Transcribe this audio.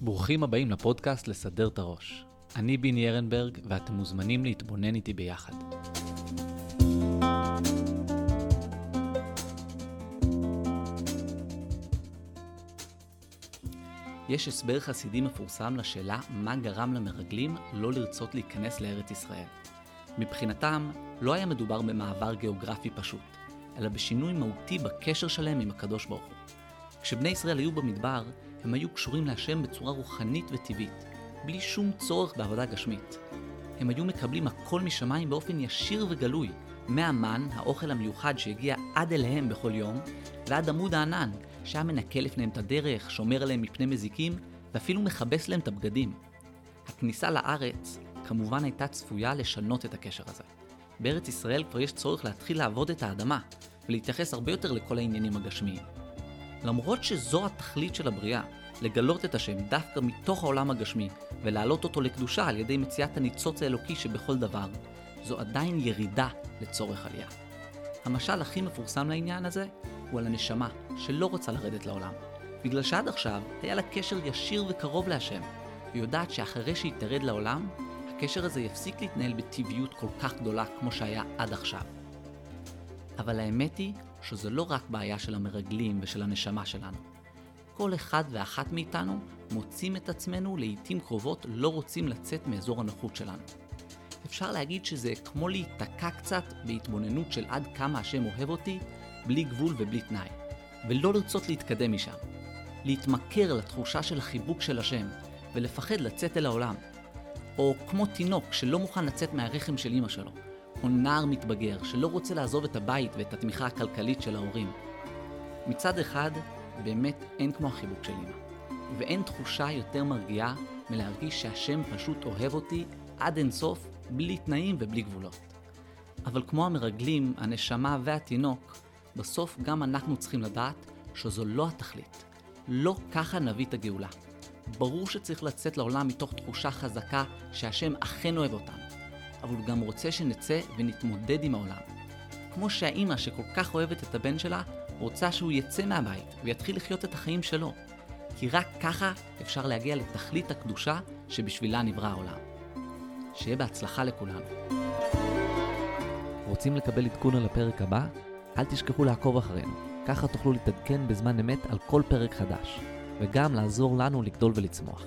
ברוכים הבאים לפודקאסט לסדר את הראש. אני ביני ארנברג, ואתם מוזמנים להתבונן איתי ביחד. יש הסבר חסידי מפורסם לשאלה מה גרם למרגלים לא לרצות להיכנס לארץ ישראל. מבחינתם, לא היה מדובר במעבר גיאוגרפי פשוט, אלא בשינוי מהותי בקשר שלהם עם הקדוש ברוך הוא. כשבני ישראל היו במדבר, הם היו קשורים להשם בצורה רוחנית וטבעית, בלי שום צורך בעבודה גשמית. הם היו מקבלים הכל משמיים באופן ישיר וגלוי, מהמן, האוכל המיוחד שהגיע עד אליהם בכל יום, ועד עמוד הענן, שהיה מנקה לפניהם את הדרך, שומר עליהם מפני מזיקים, ואפילו מכבס להם את הבגדים. הכניסה לארץ כמובן הייתה צפויה לשנות את הקשר הזה. בארץ ישראל כבר יש צורך להתחיל לעבוד את האדמה, ולהתייחס הרבה יותר לכל העניינים הגשמיים. למרות שזו התכלית של הבריאה, לגלות את השם דווקא מתוך העולם הגשמי, ולהעלות אותו לקדושה על ידי מציאת הניצוץ האלוקי שבכל דבר, זו עדיין ירידה לצורך עלייה. המשל הכי מפורסם לעניין הזה הוא על הנשמה, שלא רוצה לרדת לעולם. בגלל שעד עכשיו היה לה קשר ישיר וקרוב להשם, והיא יודעת שאחרי שהיא תרד לעולם, הקשר הזה יפסיק להתנהל בטבעיות כל כך גדולה כמו שהיה עד עכשיו. אבל האמת היא שזו לא רק בעיה של המרגלים ושל הנשמה שלנו. כל אחד ואחת מאיתנו מוצאים את עצמנו לעיתים קרובות לא רוצים לצאת מאזור הנוחות שלנו. אפשר להגיד שזה כמו להיתקע קצת בהתבוננות של עד כמה השם אוהב אותי, בלי גבול ובלי תנאי, ולא לרצות להתקדם משם. להתמכר לתחושה של החיבוק של השם, ולפחד לצאת אל העולם. או כמו תינוק שלא מוכן לצאת מהרחם של אמא שלו, או נער מתבגר שלא רוצה לעזוב את הבית ואת התמיכה הכלכלית של ההורים. מצד אחד, באמת אין כמו החיבוק של אמא, ואין תחושה יותר מרגיעה מלהרגיש שהשם פשוט אוהב אותי עד אינסוף, בלי תנאים ובלי גבולות. אבל כמו המרגלים, הנשמה והתינוק, בסוף גם אנחנו צריכים לדעת שזו לא התכלית. לא ככה נביא את הגאולה. ברור שצריך לצאת לעולם מתוך תחושה חזקה שהשם אכן אוהב אותנו, אבל הוא גם רוצה שנצא ונתמודד עם העולם. כמו שהאימא שכל כך אוהבת את הבן שלה, רוצה שהוא יצא מהבית ויתחיל לחיות את החיים שלו. כי רק ככה אפשר להגיע לתכלית הקדושה שבשבילה נברא העולם. שיהיה בהצלחה לכולנו. רוצים לקבל עדכון על הפרק הבא? אל תשכחו לעקוב אחרינו, ככה תוכלו להתעדכן בזמן אמת על כל פרק חדש, וגם לעזור לנו לגדול ולצמוח.